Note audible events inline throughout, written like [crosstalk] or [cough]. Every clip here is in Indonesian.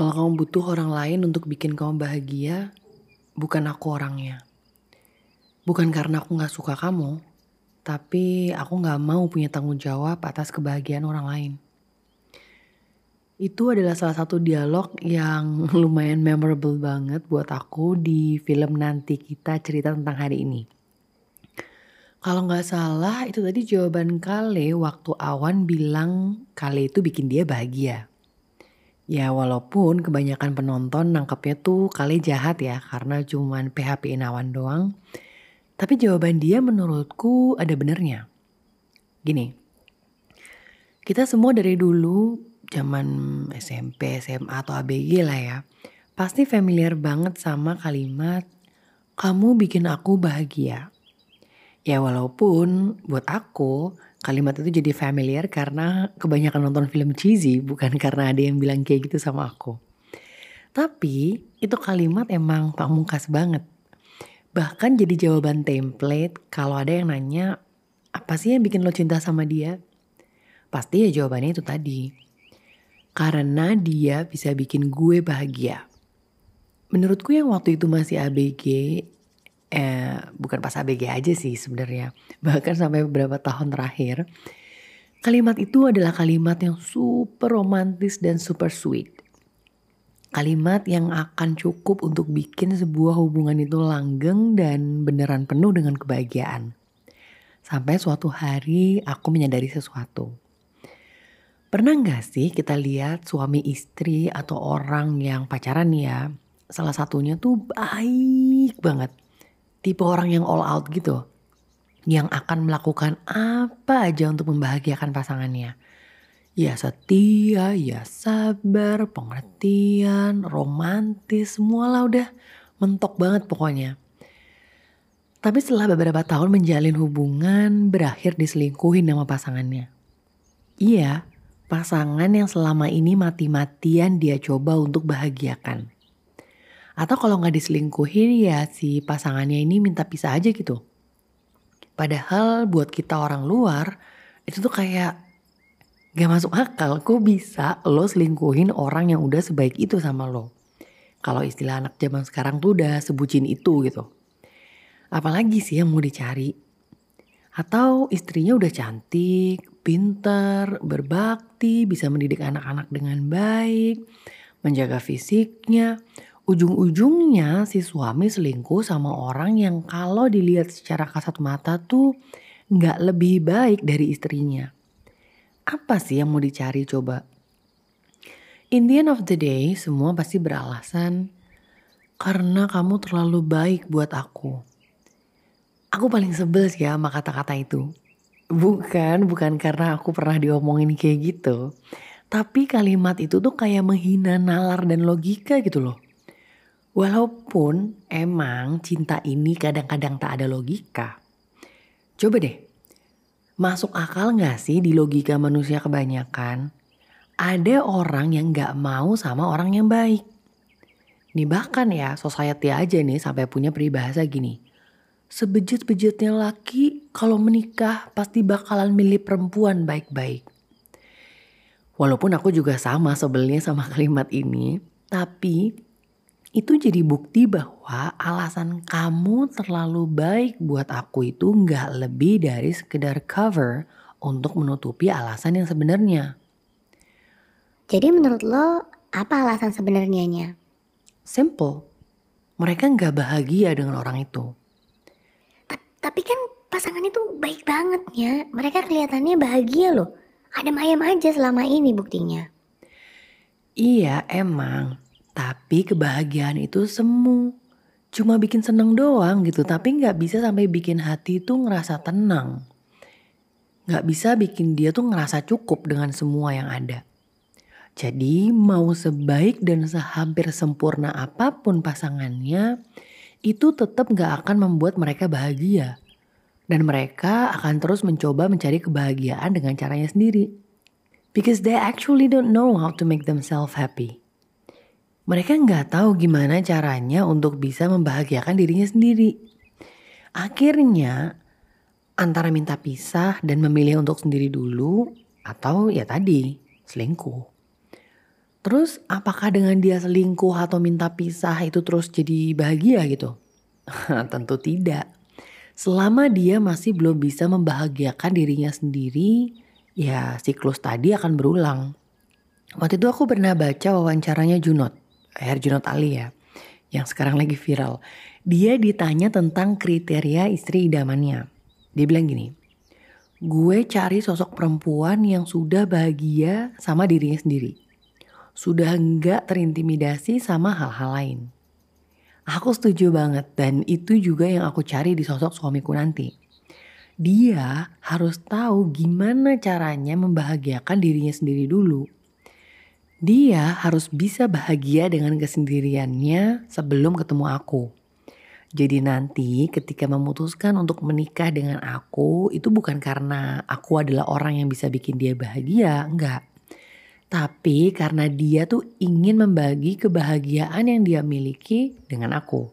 Kalau kamu butuh orang lain untuk bikin kamu bahagia, bukan aku orangnya. Bukan karena aku gak suka kamu, tapi aku gak mau punya tanggung jawab atas kebahagiaan orang lain. Itu adalah salah satu dialog yang [laughs] lumayan memorable banget buat aku di film nanti kita cerita tentang hari ini. Kalau nggak salah itu tadi jawaban Kale waktu Awan bilang Kale itu bikin dia bahagia. Ya walaupun kebanyakan penonton nangkepnya tuh Kale jahat ya karena cuman PHP Awan doang. Tapi jawaban dia menurutku ada benernya. Gini, kita semua dari dulu zaman SMP, SMA atau ABG lah ya. Pasti familiar banget sama kalimat kamu bikin aku bahagia. Ya walaupun buat aku kalimat itu jadi familiar karena kebanyakan nonton film cheesy bukan [laughs] karena ada yang bilang kayak gitu sama aku. Tapi itu kalimat emang pamungkas banget. Bahkan jadi jawaban template kalau ada yang nanya apa sih yang bikin lo cinta sama dia? Pasti ya jawabannya itu tadi. Karena dia bisa bikin gue bahagia. Menurutku yang waktu itu masih ABG eh, bukan pas ABG aja sih sebenarnya. [laughs] Bahkan sampai beberapa tahun terakhir. Kalimat itu adalah kalimat yang super romantis dan super sweet. Kalimat yang akan cukup untuk bikin sebuah hubungan itu langgeng dan beneran penuh dengan kebahagiaan. Sampai suatu hari aku menyadari sesuatu. Pernah gak sih kita lihat suami istri atau orang yang pacaran ya, salah satunya tuh baik banget tipe orang yang all out gitu. Yang akan melakukan apa aja untuk membahagiakan pasangannya. Ya setia, ya sabar, pengertian, romantis, semualah udah mentok banget pokoknya. Tapi setelah beberapa tahun menjalin hubungan, berakhir diselingkuhin sama pasangannya. Iya, pasangan yang selama ini mati-matian dia coba untuk bahagiakan. Atau kalau nggak diselingkuhin ya si pasangannya ini minta pisah aja gitu. Padahal buat kita orang luar itu tuh kayak gak masuk akal. Kok bisa lo selingkuhin orang yang udah sebaik itu sama lo? Kalau istilah anak zaman sekarang tuh udah sebutin itu gitu. Apalagi sih yang mau dicari? Atau istrinya udah cantik, pinter, berbakti, bisa mendidik anak-anak dengan baik, menjaga fisiknya, ujung-ujungnya si suami selingkuh sama orang yang kalau dilihat secara kasat mata tuh nggak lebih baik dari istrinya. Apa sih yang mau dicari coba? In the end of the day, semua pasti beralasan karena kamu terlalu baik buat aku. Aku paling sebel sih ya sama kata-kata itu. Bukan, bukan karena aku pernah diomongin kayak gitu. Tapi kalimat itu tuh kayak menghina nalar dan logika gitu loh. Walaupun emang cinta ini kadang-kadang tak ada logika. Coba deh, masuk akal gak sih di logika manusia kebanyakan? Ada orang yang gak mau sama orang yang baik. Nih bahkan ya society aja nih sampai punya peribahasa gini. Sebejat-bejatnya laki kalau menikah pasti bakalan milih perempuan baik-baik. Walaupun aku juga sama sebelnya sama [laughs] kalimat ini, tapi itu jadi bukti bahwa alasan kamu terlalu baik buat aku itu nggak lebih dari sekedar cover untuk menutupi alasan yang sebenarnya. Jadi menurut lo apa alasan sebenarnya? Simple. Mereka nggak bahagia dengan orang itu. Tapi kan pasangan itu baik banget ya. Mereka kelihatannya bahagia loh. Ada ayam aja selama ini buktinya. Iya emang. Tapi kebahagiaan itu semu. Cuma bikin seneng doang gitu. Tapi gak bisa sampai bikin hati itu ngerasa tenang. Gak bisa bikin dia tuh ngerasa cukup dengan semua yang ada. Jadi mau sebaik dan sehampir sempurna apa pun pasangannya, itu tetap gak akan membuat mereka bahagia. Dan mereka akan terus mencoba mencari kebahagiaan dengan caranya sendiri. Because they actually don't know how to make themselves happy. Mereka nggak tahu gimana caranya untuk bisa membahagiakan dirinya sendiri. Akhirnya antara minta pisah dan memilih untuk sendiri dulu atau ya tadi selingkuh. Terus apakah dengan dia selingkuh atau minta pisah itu terus jadi bahagia gitu? [laughs] Tentu tidak. Selama dia masih belum bisa membahagiakan dirinya sendiri, ya siklus tadi akan berulang. Waktu itu aku pernah baca wawancaranya Junot, Herjunot Ali ya, yang sekarang lagi viral. Dia ditanya tentang kriteria istri idamannya. Dia bilang gini, gue cari sosok perempuan yang sudah bahagia sama dirinya sendiri sudah enggak terintimidasi sama hal-hal lain. Aku setuju banget dan itu juga yang aku cari di sosok suamiku nanti. Dia harus tahu gimana caranya membahagiakan dirinya sendiri dulu. Dia harus bisa bahagia dengan kesendiriannya sebelum ketemu aku. Jadi nanti ketika memutuskan untuk menikah dengan aku itu bukan karena aku adalah orang yang bisa bikin dia bahagia, enggak. Tapi karena dia tuh ingin membagi kebahagiaan yang dia miliki dengan aku.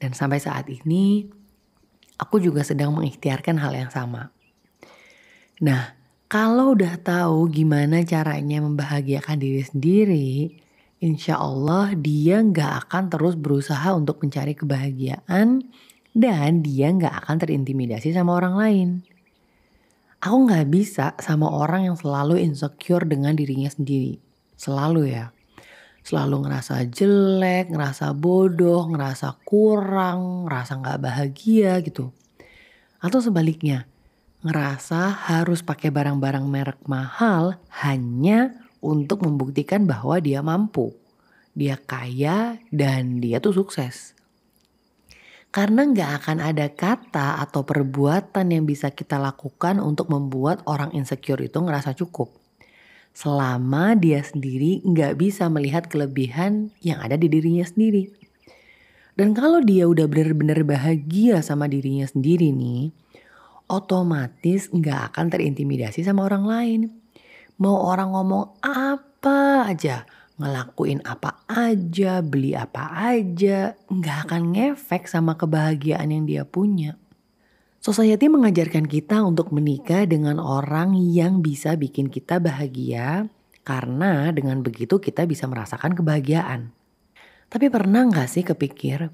Dan sampai saat ini aku juga sedang mengikhtiarkan hal yang sama. Nah, kalau udah tahu gimana caranya membahagiakan diri sendiri, insya Allah dia nggak akan terus berusaha untuk mencari kebahagiaan dan dia nggak akan terintimidasi sama orang lain. Aku nggak bisa sama orang yang selalu insecure dengan dirinya sendiri. Selalu ya. Selalu ngerasa jelek, ngerasa bodoh, ngerasa kurang, ngerasa nggak bahagia gitu. Atau sebaliknya, ngerasa harus pakai barang-barang merek mahal hanya untuk membuktikan bahwa dia mampu. Dia kaya dan dia tuh sukses. Karena nggak akan ada kata atau perbuatan yang bisa kita lakukan untuk membuat orang insecure itu ngerasa cukup. Selama dia sendiri nggak bisa melihat kelebihan yang ada di dirinya sendiri. Dan kalau dia udah benar-benar bahagia sama dirinya sendiri nih, otomatis nggak akan terintimidasi sama orang lain. Mau orang ngomong apa aja, ngelakuin apa aja, beli apa aja, nggak akan ngefek sama kebahagiaan yang dia punya. Society mengajarkan kita untuk menikah dengan orang yang bisa bikin kita bahagia karena dengan begitu kita bisa merasakan kebahagiaan. Tapi pernah nggak sih kepikir,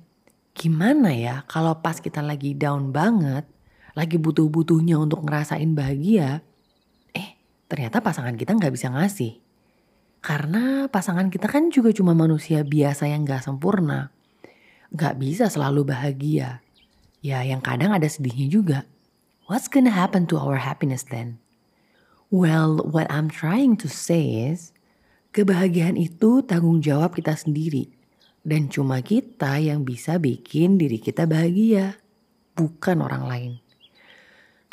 gimana ya kalau pas kita lagi down banget, lagi butuh-butuhnya untuk ngerasain bahagia, eh ternyata pasangan kita nggak bisa ngasih. Karena pasangan kita kan juga cuma manusia biasa yang gak sempurna. Gak bisa selalu bahagia. Ya yang kadang ada sedihnya juga. What's gonna happen to our happiness then? Well, what I'm trying to say is, kebahagiaan itu tanggung jawab kita sendiri. Dan cuma kita yang bisa bikin diri kita bahagia, bukan orang lain.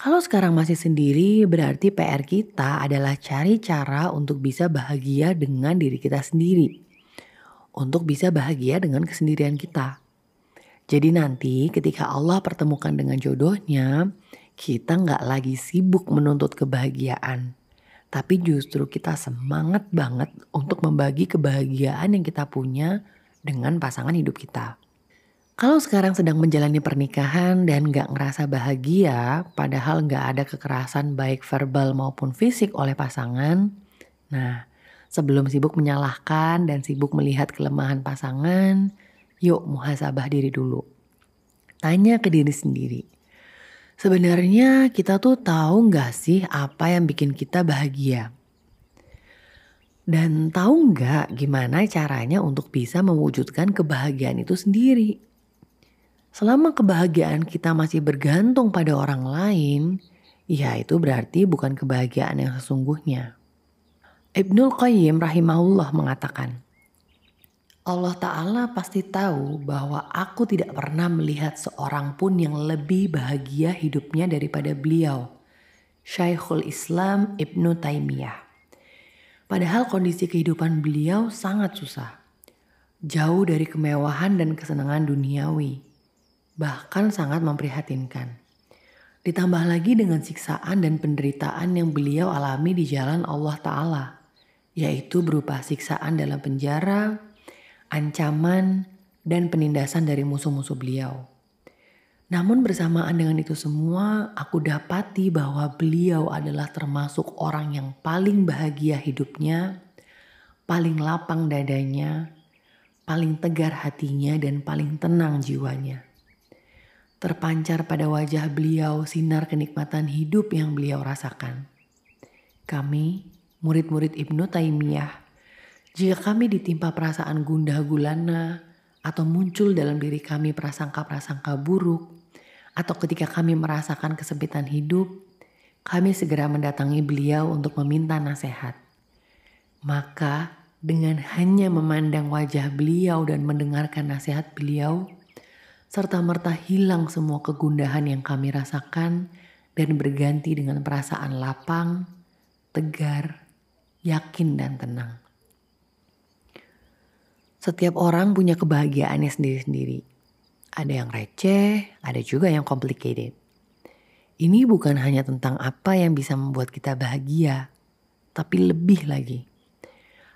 Kalau sekarang masih sendiri, berarti PR kita adalah cari cara untuk bisa bahagia dengan diri kita sendiri. Untuk bisa bahagia dengan kesendirian kita. Jadi nanti ketika Allah pertemukan dengan jodohnya, kita nggak lagi sibuk menuntut kebahagiaan. Tapi justru kita semangat banget untuk membagi kebahagiaan yang kita punya dengan pasangan hidup kita. Kalau sekarang sedang menjalani pernikahan dan gak ngerasa bahagia, padahal gak ada kekerasan baik verbal maupun fisik oleh pasangan, nah sebelum sibuk menyalahkan dan sibuk melihat kelemahan pasangan, yuk muhasabah diri dulu. Tanya ke diri sendiri, sebenarnya kita tuh tahu gak sih apa yang bikin kita bahagia? Dan tahu nggak gimana caranya untuk bisa mewujudkan kebahagiaan itu sendiri? Selama kebahagiaan kita masih bergantung pada orang lain, ya itu berarti bukan kebahagiaan yang sesungguhnya. Ibnul Qayyim rahimahullah mengatakan, Allah Ta'ala pasti tahu bahwa aku tidak pernah melihat seorang pun yang lebih bahagia hidupnya daripada beliau, Syekhul Islam Ibnu Taimiyah. Padahal kondisi kehidupan beliau sangat susah. Jauh dari kemewahan dan kesenangan duniawi bahkan sangat memprihatinkan. Ditambah lagi dengan siksaan dan penderitaan yang beliau alami di jalan Allah Ta'ala, yaitu berupa siksaan dalam penjara, ancaman, dan penindasan dari musuh-musuh beliau. Namun bersamaan dengan itu semua, aku dapati bahwa beliau adalah termasuk orang yang paling bahagia hidupnya, paling lapang dadanya, paling tegar hatinya, dan paling tenang jiwanya. Terpancar pada wajah beliau sinar kenikmatan hidup yang beliau rasakan. Kami, murid-murid Ibnu Taimiyah, jika kami ditimpa perasaan gundah gulana atau muncul dalam diri kami prasangka-prasangka buruk, atau ketika kami merasakan kesempitan hidup, kami segera mendatangi beliau untuk meminta nasihat. Maka dengan hanya memandang wajah beliau dan mendengarkan nasihat beliau, serta merta hilang semua kegundahan yang kami rasakan dan berganti dengan perasaan lapang, tegar, yakin, dan tenang. Setiap orang punya kebahagiaannya sendiri-sendiri. Ada yang receh, ada juga yang complicated. Ini bukan hanya tentang apa yang bisa membuat kita bahagia, tapi lebih lagi.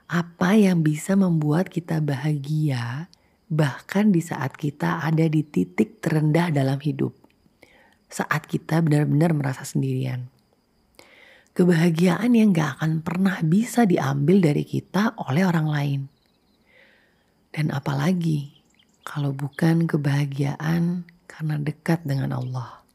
Apa yang bisa membuat kita bahagia bahkan di saat kita ada di titik terendah dalam hidup, saat kita benar-benar merasa sendirian. Kebahagiaan yang gak akan pernah bisa diambil dari kita oleh orang lain. Dan apalagi kalau bukan kebahagiaan karena dekat dengan Allah.